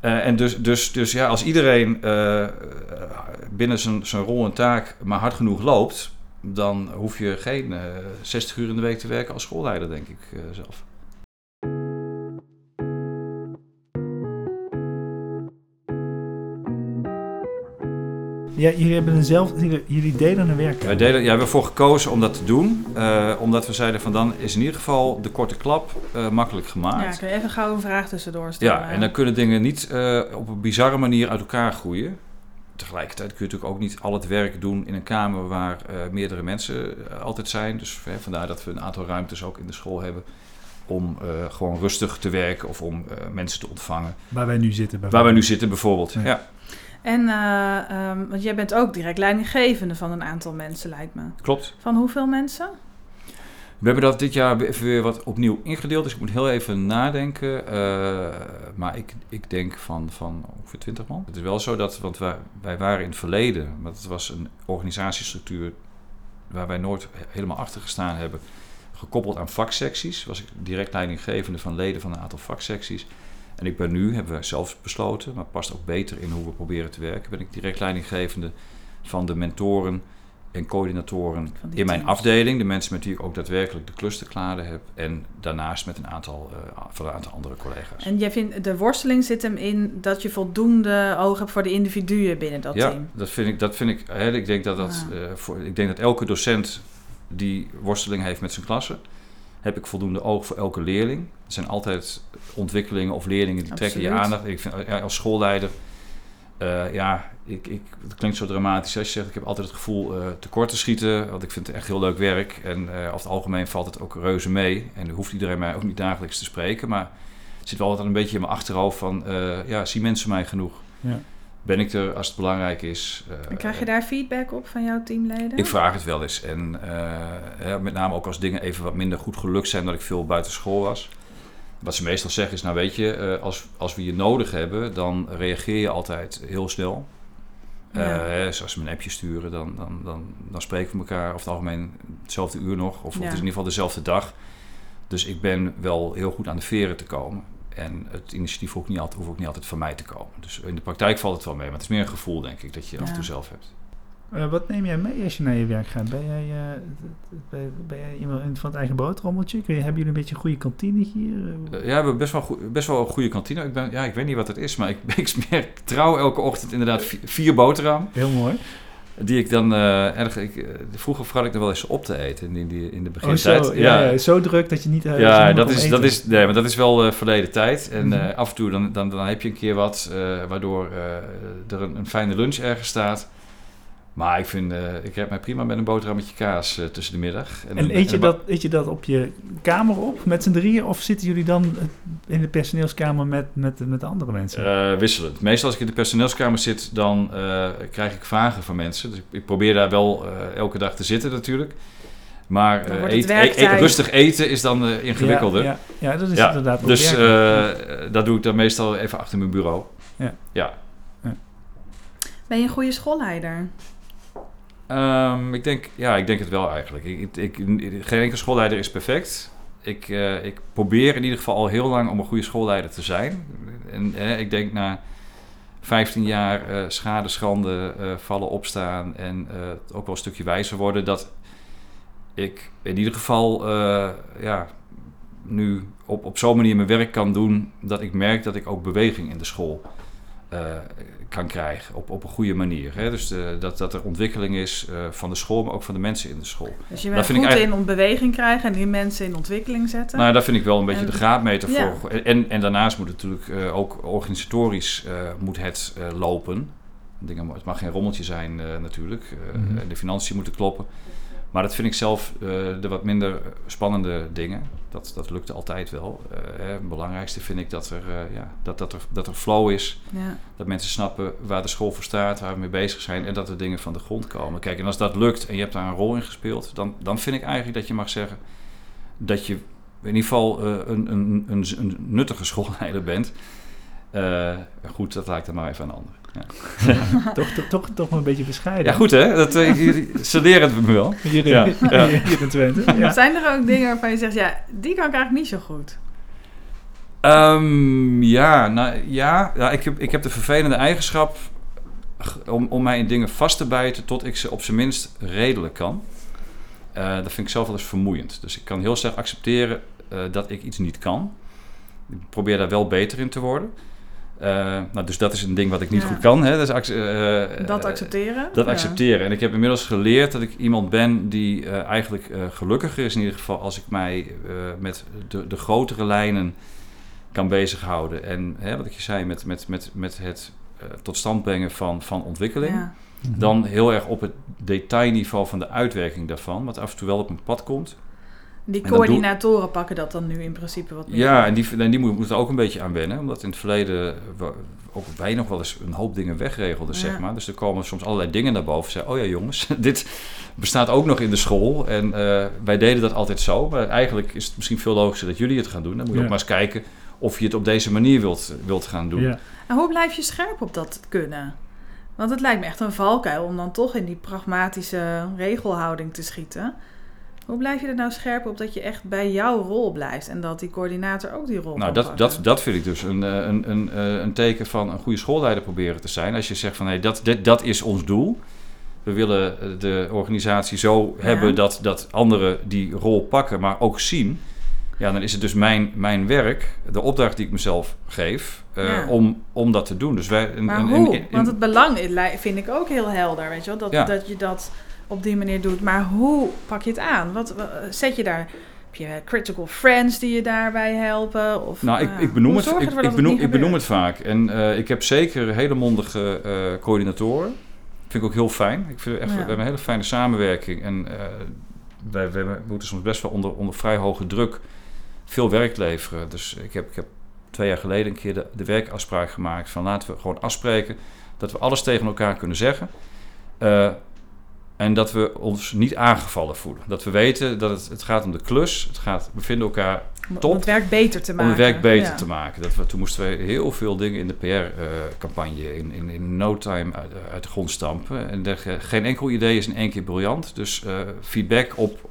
Eh, en dus, dus, dus ja, als iedereen eh, binnen zijn, zijn rol en taak maar hard genoeg loopt... dan hoef je geen eh 60 uur in de week te werken als schoolleider, denk ik eh, zelf. Ja, jullie hebben jullie, jullie delen een werk. Wij deden, ja, we hebben ervoor gekozen om dat te doen. eh, omdat we zeiden van dan is in ieder geval de korte klap eh, makkelijk Ja, gemaakt. kun je even gauw een vraag tussendoor stellen? Ja, en dan kunnen dingen niet eh, op een bizarre manier uit elkaar groeien. Tegelijkertijd kun je natuurlijk ook niet al het werk doen in een kamer waar eh, meerdere mensen altijd zijn. Dus vandaar dat we een aantal ruimtes ook in de school hebben om eh, gewoon rustig te werken of om eh, mensen te ontvangen. Waar wij nu zitten. Waar wij nu zitten bijvoorbeeld. Ja. Ja, En, eh, ehm, want jij bent ook direct leidinggevende van een aantal mensen, lijkt me. klopt. Van hoeveel mensen? We hebben dat dit jaar even weer wat opnieuw ingedeeld, dus ik moet heel even nadenken. Eh, maar ik, ik denk van, van ongeveer 20 man. Het is wel zo dat, want wij, wij waren in het verleden, maar het was een organisatiestructuur waar wij nooit helemaal achter gestaan hebben, gekoppeld aan vaksecties. Was ik direct leidinggevende van leden van een aantal vaksecties. En ik ben nu, hebben we zelf besloten, maar past ook beter in hoe we proberen te werken, ben ik direct leidinggevende van de mentoren en coördinatoren in mijn teams. afdeling. De mensen met wie ik ook daadwerkelijk de klus te klaren heb. En daarnaast met een aantal, eh, van een aantal andere collega's. En jij vindt, de worsteling zit hem in dat je voldoende oog hebt voor de individuen binnen dat ja, team. dat vind ik, dat vind ik, hè, ik denk dat dat, Ja. eh, voor, ik denk dat elke docent die worsteling heeft met zijn klasse, heb ik voldoende oog voor elke leerling. Er zijn altijd ontwikkelingen of leerlingen die trekken je aandacht. Ik vind, ja, als schoolleider, eh, ja, ik, ik, het klinkt zo dramatisch als je zegt, ik heb altijd het gevoel eh, tekort te schieten, want ik vind het echt heel leuk werk. En eh over het algemeen valt het ook reuze mee. En dan hoeft iedereen mij ook niet dagelijks te spreken, maar het zit wel altijd een beetje in mijn achterhoofd van, ja, zien mensen mij genoeg? Ja. Ben ik er als het belangrijk is? Eh, En krijg je daar feedback op van jouw teamleden? ik vraag het wel eens. En eh, ja, met name ook als dingen even wat minder goed gelukt zijn, dat ik veel buiten school was. Wat ze meestal zeggen is, nou weet je, eh, als, als we je nodig hebben, dan reageer je altijd heel snel. Ja. hè, dus als ze me een appje sturen, dan, dan, dan, dan spreken we elkaar over het algemeen hetzelfde uur nog. Of, of het is in ieder geval dezelfde dag. Dus ik ben wel heel goed aan de veren te komen. En het initiatief hoeft, niet altijd, hoeft ook niet altijd van mij te komen. Dus in de praktijk valt het wel mee. Maar het is meer een gevoel, denk ik, dat je af en Ja. toe zelf hebt. Eh, wat neem jij mee als je naar je werk gaat? Ben jij, eh, ben, ben jij iemand van het eigen broodrommeltje? Kun je, hebben jullie een beetje een goede kantine hier? Eh, Ja, we hebben best wel, best wel een goede kantine. Ik, ben, ja, ik weet niet wat het is, maar ik, (laughs) ik smeer trouw elke ochtend inderdaad vi- vier boterham. Heel mooi. Die ik dan eh, erg... Ik, eh, vroeger vergat ik er wel eens op te eten in, die, in de Oh, begintijd. zo, ja, ja, zo druk dat je niet... zin Ja, dat is, dat, is, nee, maar dat is wel verleden tijd. En Mhm. af en toe dan, dan, dan heb je een keer wat waardoor er een, een fijne lunch ergens staat. Maar ik vind, eh, ik heb mij prima met een boterhammetje kaas eh, tussen de middag. En eet je, en- dat, eet je dat op je kamer op met z'n drieën? Of zitten jullie dan eh, in de personeelskamer met, met, met de andere mensen? Eh, wisselend. Meestal als ik in de personeelskamer zit, dan eh, krijg ik vragen van mensen. Dus ik, ik probeer daar wel eh, elke dag te zitten natuurlijk. Maar eet- rustig eten is dan eh, ingewikkelder. Ja, ja, ja, dat is Ja, inderdaad dus eh, dat doe ik dan meestal even achter mijn bureau. Ja. ja. Ben je een goede schoolleider? Ehm, ik, denk, ja, ik denk het wel eigenlijk. Ik, ik, geen enkele schoolleider is perfect. Ik, eh, ik probeer in ieder geval al heel lang om een goede schoolleider te zijn. En eh, ik denk na 15 jaar eh, schade, schande, vallen, opstaan en ook wel een stukje wijzer worden, dat ik in ieder geval ja, nu op, op zo'n manier mijn werk kan doen dat ik merk dat ik ook beweging in de school kan krijgen op, op een goede manier. Hè? Dus eh, dat, dat er ontwikkeling is eh, van de school, maar ook van de mensen in de school. Dus je Dat bent vind ik goed eigenlijk- in beweging krijgen en die mensen in ontwikkeling zetten. Nou, dat vind ik wel een beetje En- de graadmeter Ja. voor. En, en daarnaast moet het natuurlijk eh, ook organisatorisch eh, moet het eh, lopen. Dingen, het mag geen rommeltje zijn eh, natuurlijk. Eh, Mhm. De financiën moeten kloppen. Maar dat vind ik zelf eh, de wat minder spannende dingen. Dat, dat lukt altijd wel. Eh, hè, het belangrijkste vind ik dat er, eh, ja, dat, dat, er, dat er flow is. ja. Dat mensen snappen waar de school voor staat, waar we mee bezig zijn. En dat er dingen van de grond komen. Kijk, en als dat lukt en je hebt daar een rol in gespeeld. Dan, dan vind ik eigenlijk dat je mag zeggen dat je in ieder geval een, een, een, een nuttige (laughs) schoolleider bent. Goed, dat laat ik dan maar even aan de ander. Ja, (laughs) toch, toch, toch, toch een beetje bescheiden. ja goed hè, dat uh, studeren we me wel. (laughs) Hier in, Ja, ja. (laughs) hier in Twente. Ja. Zijn er ook dingen waarvan je zegt, ja, die kan ik eigenlijk niet zo goed? Ehm, ja, nou, ja, ja ik, heb, ik heb de vervelende eigenschap om, om mij in dingen vast te bijten tot ik ze op zijn minst redelijk kan. Eh, dat vind ik zelf wel eens vermoeiend. Dus ik kan heel sterk accepteren eh, dat ik iets niet kan. Ik probeer daar wel beter in te worden. Eh, nou, dus dat is een ding wat ik niet Ja. goed kan. Hè? Dat, eh, Dat eh, accepteren? dat Ja. accepteren. En ik heb inmiddels geleerd dat ik iemand ben die eh, eigenlijk eh, gelukkiger is in ieder geval als ik mij eh, met de, de grotere lijnen kan bezighouden. En hè, wat ik je zei, met, met, met, met het eh, tot stand brengen van, van ontwikkeling. Ja. Dan heel erg op het detailniveau van de uitwerking daarvan, wat af en toe wel op mijn pad komt. Die coördinatoren pakken dat dan nu in principe wat meer. Ja, en die, en die moet- moeten er ook een beetje aan wennen. Omdat in het verleden ook wij nog wel eens een hoop dingen wegregelden, Ja. zeg maar. Dus er komen soms allerlei dingen naar boven. Zeggen, oh ja jongens, (laughs) dit bestaat ook nog in de school. En eh, wij deden dat altijd zo. Maar eigenlijk is het misschien veel logischer dat jullie het gaan doen. Dan moet je Ja. ook maar eens kijken of je het op deze manier wilt, wilt gaan doen. Ja. En hoe blijf je scherp op dat kunnen? Want het lijkt me echt een valkuil om dan toch in die pragmatische regelhouding te schieten. Hoe blijf je er nou scherp op dat je echt bij jouw rol blijft en dat die coördinator ook die rol Nou, dat, pakken? dat, dat vind ik dus een, eh, een, een, eh, een teken van een goede schoolleider proberen te zijn. Als je zegt van hé, dat, dit, dat is ons doel. We willen eh, de organisatie zo Ja. hebben dat, dat anderen die rol pakken, maar ook zien. Ja, dan is het dus mijn, mijn werk, de opdracht die ik mezelf geef, Ja. om, om dat te doen. Dus wij, Maar en- Want het belang vind ik ook heel helder, weet je wel? Dat, Ja. dat je dat op die manier doet. Maar hoe pak je het aan? Wat, wa- zet je daar... Heb je critical friends die je daarbij helpen? Of, Nou, ik, eh, ik, benoem het, ik, het benoem, niet ik benoem het vaak. En eh, ik heb zeker hele mondige eh, coördinatoren. Vind ik ook heel fijn. Ik vind echt, Ja. We hebben een hele fijne samenwerking. En eh, wij, wij, moeten soms best wel onder, onder vrij hoge druk veel werk leveren. Dus ik heb, ik heb twee jaar geleden een keer de, de werkafspraak gemaakt van laten we gewoon afspreken dat we alles tegen elkaar kunnen zeggen. Eh, en dat we ons niet aangevallen voelen. Dat we weten dat het, het gaat om de klus. Het gaat, we vinden elkaar Om- top. Om het werk beter te om maken. het werk beter Ja. te maken. Dat we, toen moesten we heel veel dingen in de PR-campagne in, in, in no time uit, uit de grond stampen. En er, geen enkel idee is in één keer briljant. Dus eh, feedback op,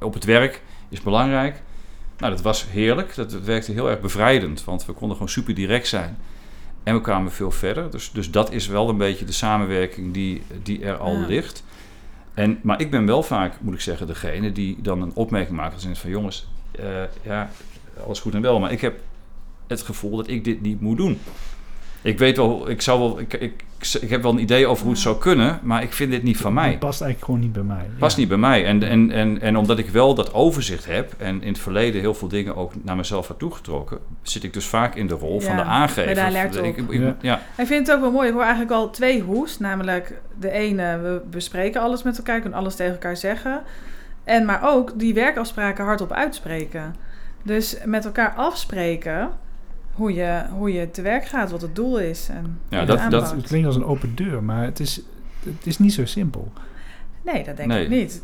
op het werk is belangrijk. Nou, dat was heerlijk. Dat, dat werkte heel erg bevrijdend, want we konden gewoon super direct zijn. En we kwamen veel verder. Dus, dus dat is wel een beetje de samenwerking die, die er al Ja. ligt. En, maar ik ben wel vaak, moet ik zeggen, degene die dan een opmerking maakt. Als in van jongens, eh, ja, alles goed en wel. Maar ik heb het gevoel dat ik dit niet moet doen. Ik weet wel, ik, zou wel, ik, ik, ik heb wel een idee over hoe het zou kunnen. Maar ik vind dit niet van mij. Het past eigenlijk gewoon niet bij mij. Past Ja. niet bij mij. En, en, en, en omdat ik wel dat overzicht heb en in het verleden heel veel dingen ook naar mezelf had toegetrokken, zit ik dus vaak in de rol van de aangever. de alert Ik- op. ik- ik- Ja. ja. Ik vind het ook wel mooi. Ik hoor eigenlijk al twee hoes. Namelijk de ene, we bespreken alles met elkaar, kunnen alles tegen elkaar zeggen. En maar ook die werkafspraken hardop uitspreken. Dus met elkaar afspreken hoe je, hoe je te werk gaat, wat het doel is. En Ja, dat- het dat-. Het klinkt als een open deur, maar het is, het is niet zo simpel. Nee, dat denk Nee. ik niet.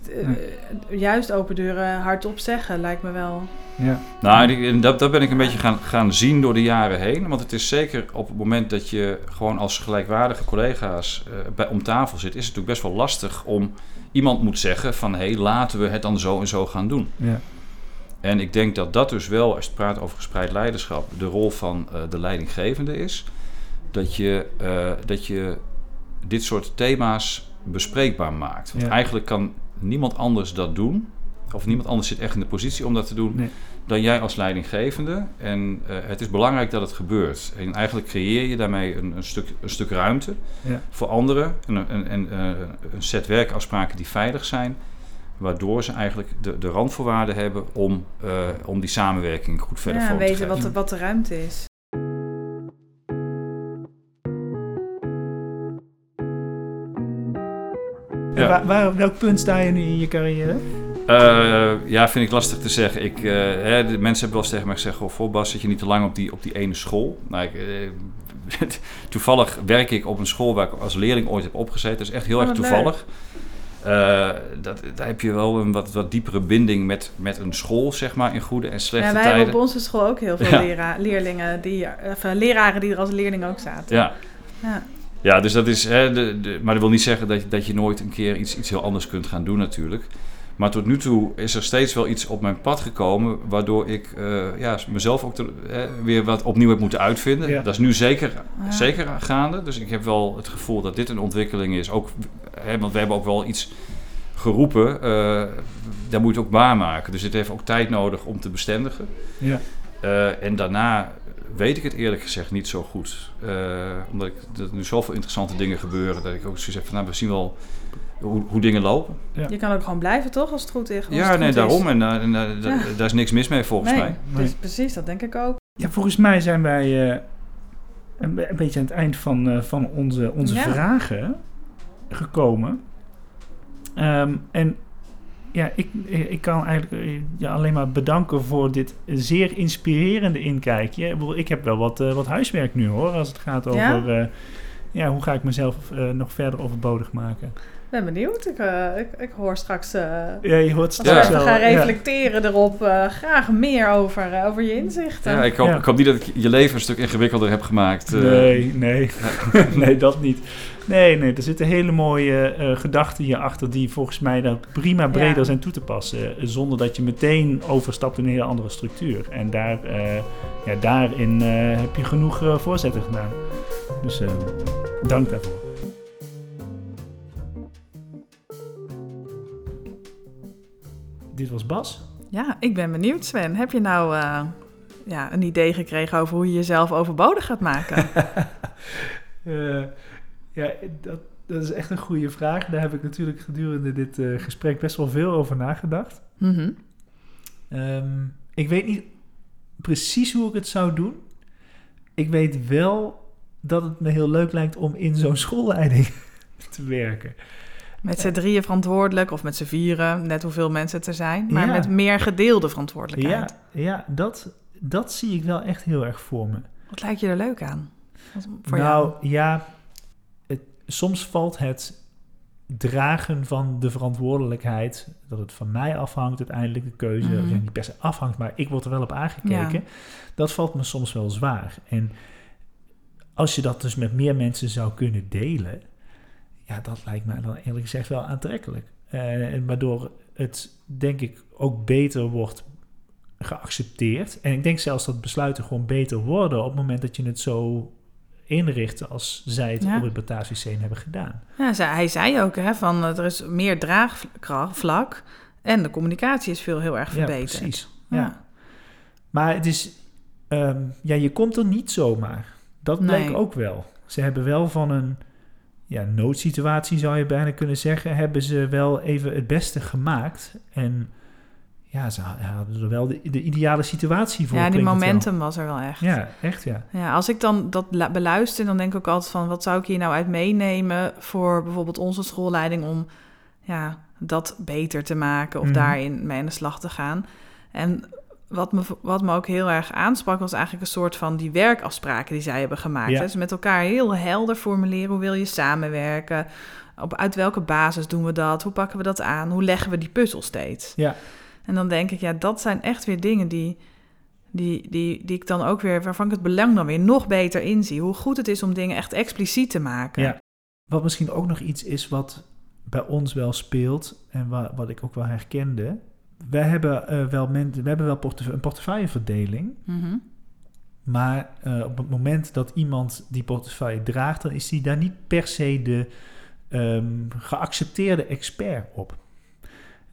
Eh, Juist open deuren hardop zeggen lijkt me wel. Ja. Nou, dat, dat ben ik een beetje gaan, gaan zien door de jaren heen. Want het is zeker op het moment dat je gewoon als gelijkwaardige collega's eh, bij, om tafel zit, is het natuurlijk best wel lastig om iemand moet zeggen van hé, hey, laten we het dan zo en zo gaan doen. Ja. En ik denk dat dat dus wel, als je praat over gespreid leiderschap, de rol van eh, de leidinggevende is. Dat je, eh, dat je dit soort thema's bespreekbaar maakt. Want Ja. eigenlijk kan niemand anders dat doen. Of niemand anders zit echt in de positie om dat te doen Nee. dan jij als leidinggevende. En eh, het is belangrijk dat het gebeurt. En eigenlijk creëer je daarmee een, een, stuk, een stuk ruimte Ja. voor anderen. En, een- en, en, een set werkafspraken die veilig zijn. Waardoor ze eigenlijk de, de randvoorwaarden hebben om, eh, om die samenwerking goed verder Ja, vorm te weten geven. wat de, wat de ruimte is. Ja. Waar, waar- welk punt sta je nu in je carrière? Eh, ja, vind ik lastig te zeggen. Ik, eh, hè, de mensen hebben wel eens tegen mij gezegd... Goh, voor Bas, zit je niet te lang op die, op die ene school? Nou, ik, eh, (laughs) toevallig werk ik op een school waar ik als leerling ooit heb opgezeten. Dat is echt heel Oh, erg wat toevallig. Eh, dat, daar heb je wel een wat, wat diepere binding met, met een school, zeg maar, in goede en slechte Ja, wij tijden. hebben op onze school ook heel veel Ja. lera- leerlingen die, of, eh, leraren die er als leerling ook zaten. Ja. Ja. Ja, dus dat is. Hè, de, de, maar dat wil niet zeggen dat, je- dat je nooit een keer iets, iets heel anders kunt gaan doen, natuurlijk. Maar tot nu toe is er steeds wel iets op mijn pad gekomen. waardoor ik eh, ja, mezelf ook te- hè, weer wat opnieuw heb moeten uitvinden. Ja. Dat is nu zeker, Ja. zeker gaande. Dus ik heb wel het gevoel dat dit een ontwikkeling is. Ook, hè, want we hebben ook wel iets geroepen. eh, daar moet je het ook waarmaken. Dus het heeft ook tijd nodig om te bestendigen. Ja. Eh, en daarna weet ik het eerlijk gezegd niet zo goed. Eh, omdat ik, dat er nu zoveel interessante dingen gebeuren. Dat ik ook zoiets heb van, nou, we zien wel hoe, hoe dingen lopen. Je kan ook gewoon blijven, toch? Als het goed is. ja, nee, is. daarom. En, en da- Ja. daar is niks mis mee volgens nee, mij. Nee. Dus precies, dat denk ik ook. Ja, volgens mij zijn wij eh, een, be- een beetje aan het eind van, eh, van onze, onze Ja. vragen gekomen. Ehm, en ja, ik, ik kan eigenlijk eh, ja, alleen maar bedanken voor dit zeer inspirerende inkijkje. Ik, bedoel, ik heb wel wat, eh, wat huiswerk nu hoor, als het gaat over Ja? ja? ja, hoe ga ik mezelf eh, nog verder overbodig maken. We ben benieuwd. Ik, eh, ik, ik hoor straks, eh, Ja, je hoort als we straks even wel. gaan ja. reflecteren erop, eh, graag meer over, eh, over je inzichten. Ja, ik hoop, Ja. ik hoop niet dat ik je leven een stuk ingewikkelder heb gemaakt. eh. Nee, nee. (laughs) nee, dat niet. Nee, nee, er zitten hele mooie eh, gedachten hierachter die volgens mij dan prima breder Ja. zijn toe te passen. zonder dat je meteen overstapt in een hele andere structuur. En daar, eh, ja, daarin eh, heb je genoeg voorzetten gedaan. Dus eh, dank daarvoor. Dit was Bas. Ja, ik ben benieuwd, Sven. Heb je nou eh, ja, een idee gekregen over hoe je jezelf overbodig gaat maken? (laughs) Eh, ja, dat, dat is echt een goede vraag. Daar heb ik natuurlijk gedurende dit eh, gesprek best wel veel over nagedacht. Mhm. Ehm, ik weet niet precies hoe ik het zou doen. Ik weet wel dat het me heel leuk lijkt om in zo'n schoolleiding (laughs) te werken. Met z'n drieën verantwoordelijk of met z'n vieren, net hoeveel mensen er zijn. Maar Ja. met meer gedeelde verantwoordelijkheid. Ja, ja dat, dat zie ik wel echt heel erg voor me. Wat lijkt je er leuk aan? Voor nou jou? ja, het, soms valt het dragen van de verantwoordelijkheid, dat het van mij afhangt uiteindelijk de keuze, of ja, niet per se afhangt, maar ik word er wel op aangekeken, Ja. dat valt me soms wel zwaar. En als je dat dus met meer mensen zou kunnen delen, ja, dat lijkt mij dan eerlijk gezegd wel aantrekkelijk. En waardoor het denk ik ook beter wordt geaccepteerd. En ik denk zelfs dat besluiten gewoon beter worden op het moment dat je het zo inricht als zij het Ja. op het Bataafsysteem hebben gedaan. Ja, hij zei ook hè, van eh, er is meer draagvlak en de communicatie is veel heel erg verbeterd. Ja, precies. Ja. Ja. Maar het is, ehm, ja, je komt er niet zomaar. Dat bleek Nee. ook wel. Ze hebben wel van een ja, noodsituatie, zou je bijna kunnen zeggen, hebben ze wel even het beste gemaakt. En ja, ze hadden er wel de, de ideale situatie voor. Ja, die momentum was er wel echt. Ja, echt ja. Ja, als ik dan dat beluister, dan denk ik ook altijd van... wat zou ik hier nou uit meenemen voor bijvoorbeeld onze schoolleiding... om ja, dat beter te maken of Mhm. daarin mee aan de slag te gaan. En wat me, wat me ook heel erg aansprak... was eigenlijk een soort van die werkafspraken die zij hebben gemaakt. Ja. hè. Dus met elkaar heel helder formuleren hoe wil je samenwerken... Op, uit welke basis doen we dat? Hoe pakken we dat aan? Hoe leggen we die puzzel steeds? Ja. En dan denk ik, ja, dat zijn echt weer dingen die, die, die, die ik dan ook weer, waarvan ik het belang dan weer nog beter inzie. Hoe goed het is om dingen echt expliciet te maken. Ja. Wat misschien ook nog iets is wat bij ons wel speelt en wa- wat ik ook wel herkende. Wij hebben eh, wel, men, we hebben wel een portefeuilleverdeling. Mhm. Maar eh, op het moment dat iemand die portefeuille draagt, dan is die daar niet per se de ehm, geaccepteerde expert op.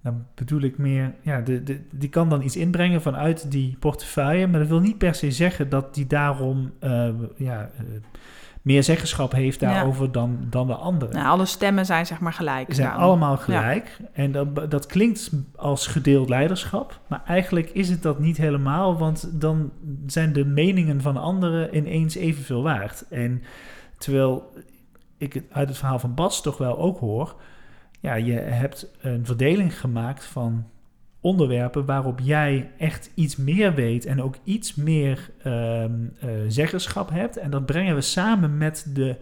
Dan bedoel ik meer, ja, de, de, die kan dan iets inbrengen vanuit die portefeuille, maar dat wil niet per se zeggen dat die daarom eh, ja, meer zeggenschap heeft Ja. daarover dan, dan de andere. Nou, alle stemmen zijn zeg maar gelijk. Ze zijn dan. allemaal gelijk. En dat, dat klinkt als gedeeld leiderschap. Maar eigenlijk is het dat niet helemaal. Want dan zijn de meningen van anderen ineens evenveel waard. En terwijl ik het uit het verhaal van Bas toch wel ook hoor. Ja, je hebt een verdeling gemaakt van onderwerpen waarop jij echt iets meer weet en ook iets meer ehm, eh, zeggenschap hebt. En dat brengen we samen met de,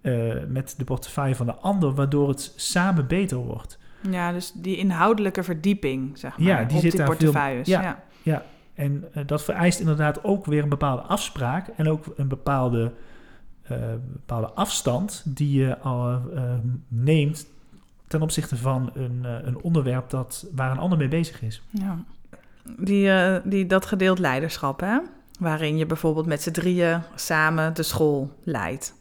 eh, met de portefeuille van de ander, waardoor het samen beter wordt. Ja, dus die inhoudelijke verdieping, zeg maar, Ja, die op zit die daar veel- portefeuilles. ja. ja. En eh, dat vereist inderdaad ook weer een bepaalde afspraak en ook een bepaalde, bepaalde afstand die je al neemt ten opzichte van een, eh, een onderwerp dat, waar een ander mee bezig is. Ja. Die, eh, die, dat gedeeld leiderschap, hè? waarin je bijvoorbeeld met z'n drieën samen de school leidt.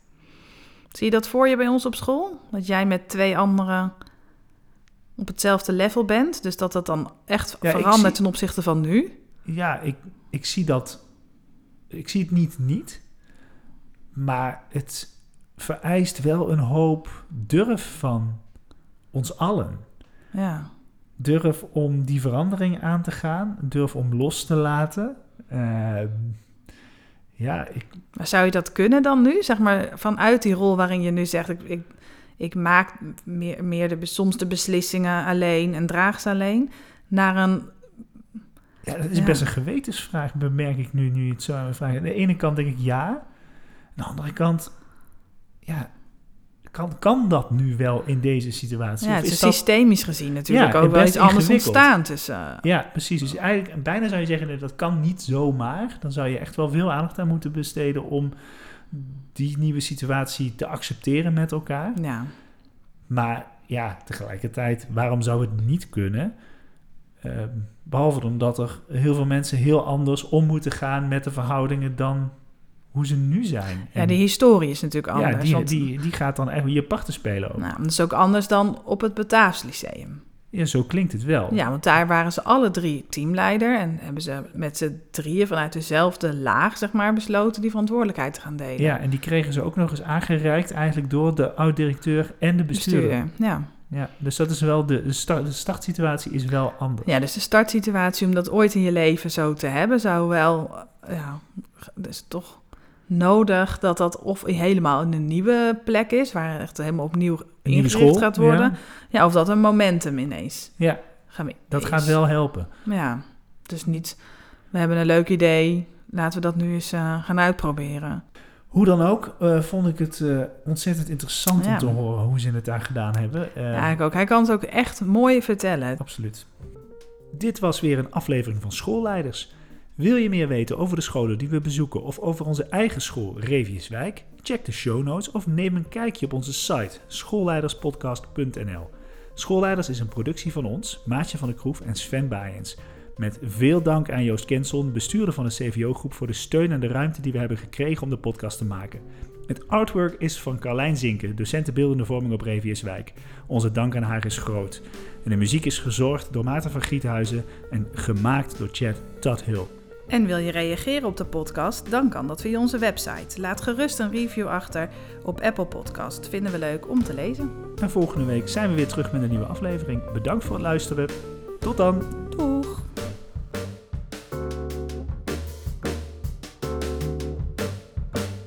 Zie je dat voor je bij ons op school? Dat jij met twee anderen op hetzelfde level bent? Dus dat dat dan echt Ja, verandert zie- ten opzichte van nu? Ja, ik, ik zie dat. Ik zie het niet niet. Maar het vereist wel een hoop durf van ons allen. Ja. Durf om die verandering aan te gaan. Durf om los te laten. Ehm, ja, ik, Maar zou je dat kunnen dan nu? Zeg maar vanuit die rol waarin je nu zegt... ik, ik, ik maak meer, meer de, soms de beslissingen alleen en draag ze alleen... naar een... ja, dat is Ja. best een gewetensvraag, bemerk ik nu, nu je het zo aan me vraagt. Aan de ene kant denk ik ja. Aan de andere kant, ja, kan, kan dat nu wel in deze situatie? Ja, het is is dat- systemisch gezien natuurlijk Ja, ook wel iets anders ontstaan tussen... Ja, precies. Dus eigenlijk, bijna zou je zeggen, dat kan niet zomaar. Dan zou je echt wel veel aandacht aan moeten besteden om die nieuwe situatie te accepteren met elkaar. Ja, Maar ja, tegelijkertijd, waarom zou het niet kunnen? Eh, behalve omdat er heel veel mensen heel anders om moeten gaan met de verhoudingen dan hoe ze nu zijn. ja En de historie is natuurlijk ja, anders. die, want- die, die gaat dan echt je parten spelen ook. nou, dat is ook anders dan op het Bataafs Lyceum. Ja, zo klinkt het wel. Ja, want daar waren ze alle drie teamleider en hebben ze met z'n drieën vanuit dezelfde laag, zeg maar, besloten die verantwoordelijkheid te gaan delen. Ja, en die kregen ze ook nog eens aangereikt eigenlijk door de oud-directeur en de bestuurder. bestuurder. Ja. Ja, dus dat is wel de, de, start, de startsituatie is wel anders. ja, dus de startsituatie om dat ooit in je leven zo te hebben, zou wel, ja, dus toch nodig dat dat of helemaal in een nieuwe plek is, waar echt helemaal opnieuw ingericht school, gaat worden. ja. Ja. of dat een momentum ineens Ja, gaan dat gaat wel helpen. Ja, dus niet, we hebben een leuk idee, laten we dat nu eens eh, gaan uitproberen. Hoe dan ook, eh, vond ik het eh, ontzettend interessant om te horen hoe ze het daar gedaan hebben. Ja, ik ook. Hij kan het ook echt mooi vertellen. Absoluut. Dit was weer een aflevering van Schoolleiders. Wil je meer weten over de scholen die we bezoeken of over onze eigen school Reviuswijk? Check de show notes of neem een kijkje op onze site schoolleiderspodcast.nl. Schoolleiders is een productie van ons, Maatje van de Kroef en Sven Baaiens. Met veel dank aan Joost Kenson, bestuurder van de CVO-groep, voor de steun en de ruimte die we hebben gekregen om de podcast te maken. Het artwork is van Carlijn Zinken, docenten beeldende vorming op Reviuswijk. Onze dank aan haar is groot. En de muziek is gezorgd door Maarten van Giethuizen en gemaakt door Chad Tudhill. En wil je reageren op de podcast? Dan kan dat via onze website. Laat gerust een review achter op Apple Podcast. Vinden we leuk om te lezen. En volgende week zijn we weer terug met een nieuwe aflevering. Bedankt voor het luisteren. Tot dan! Doeg!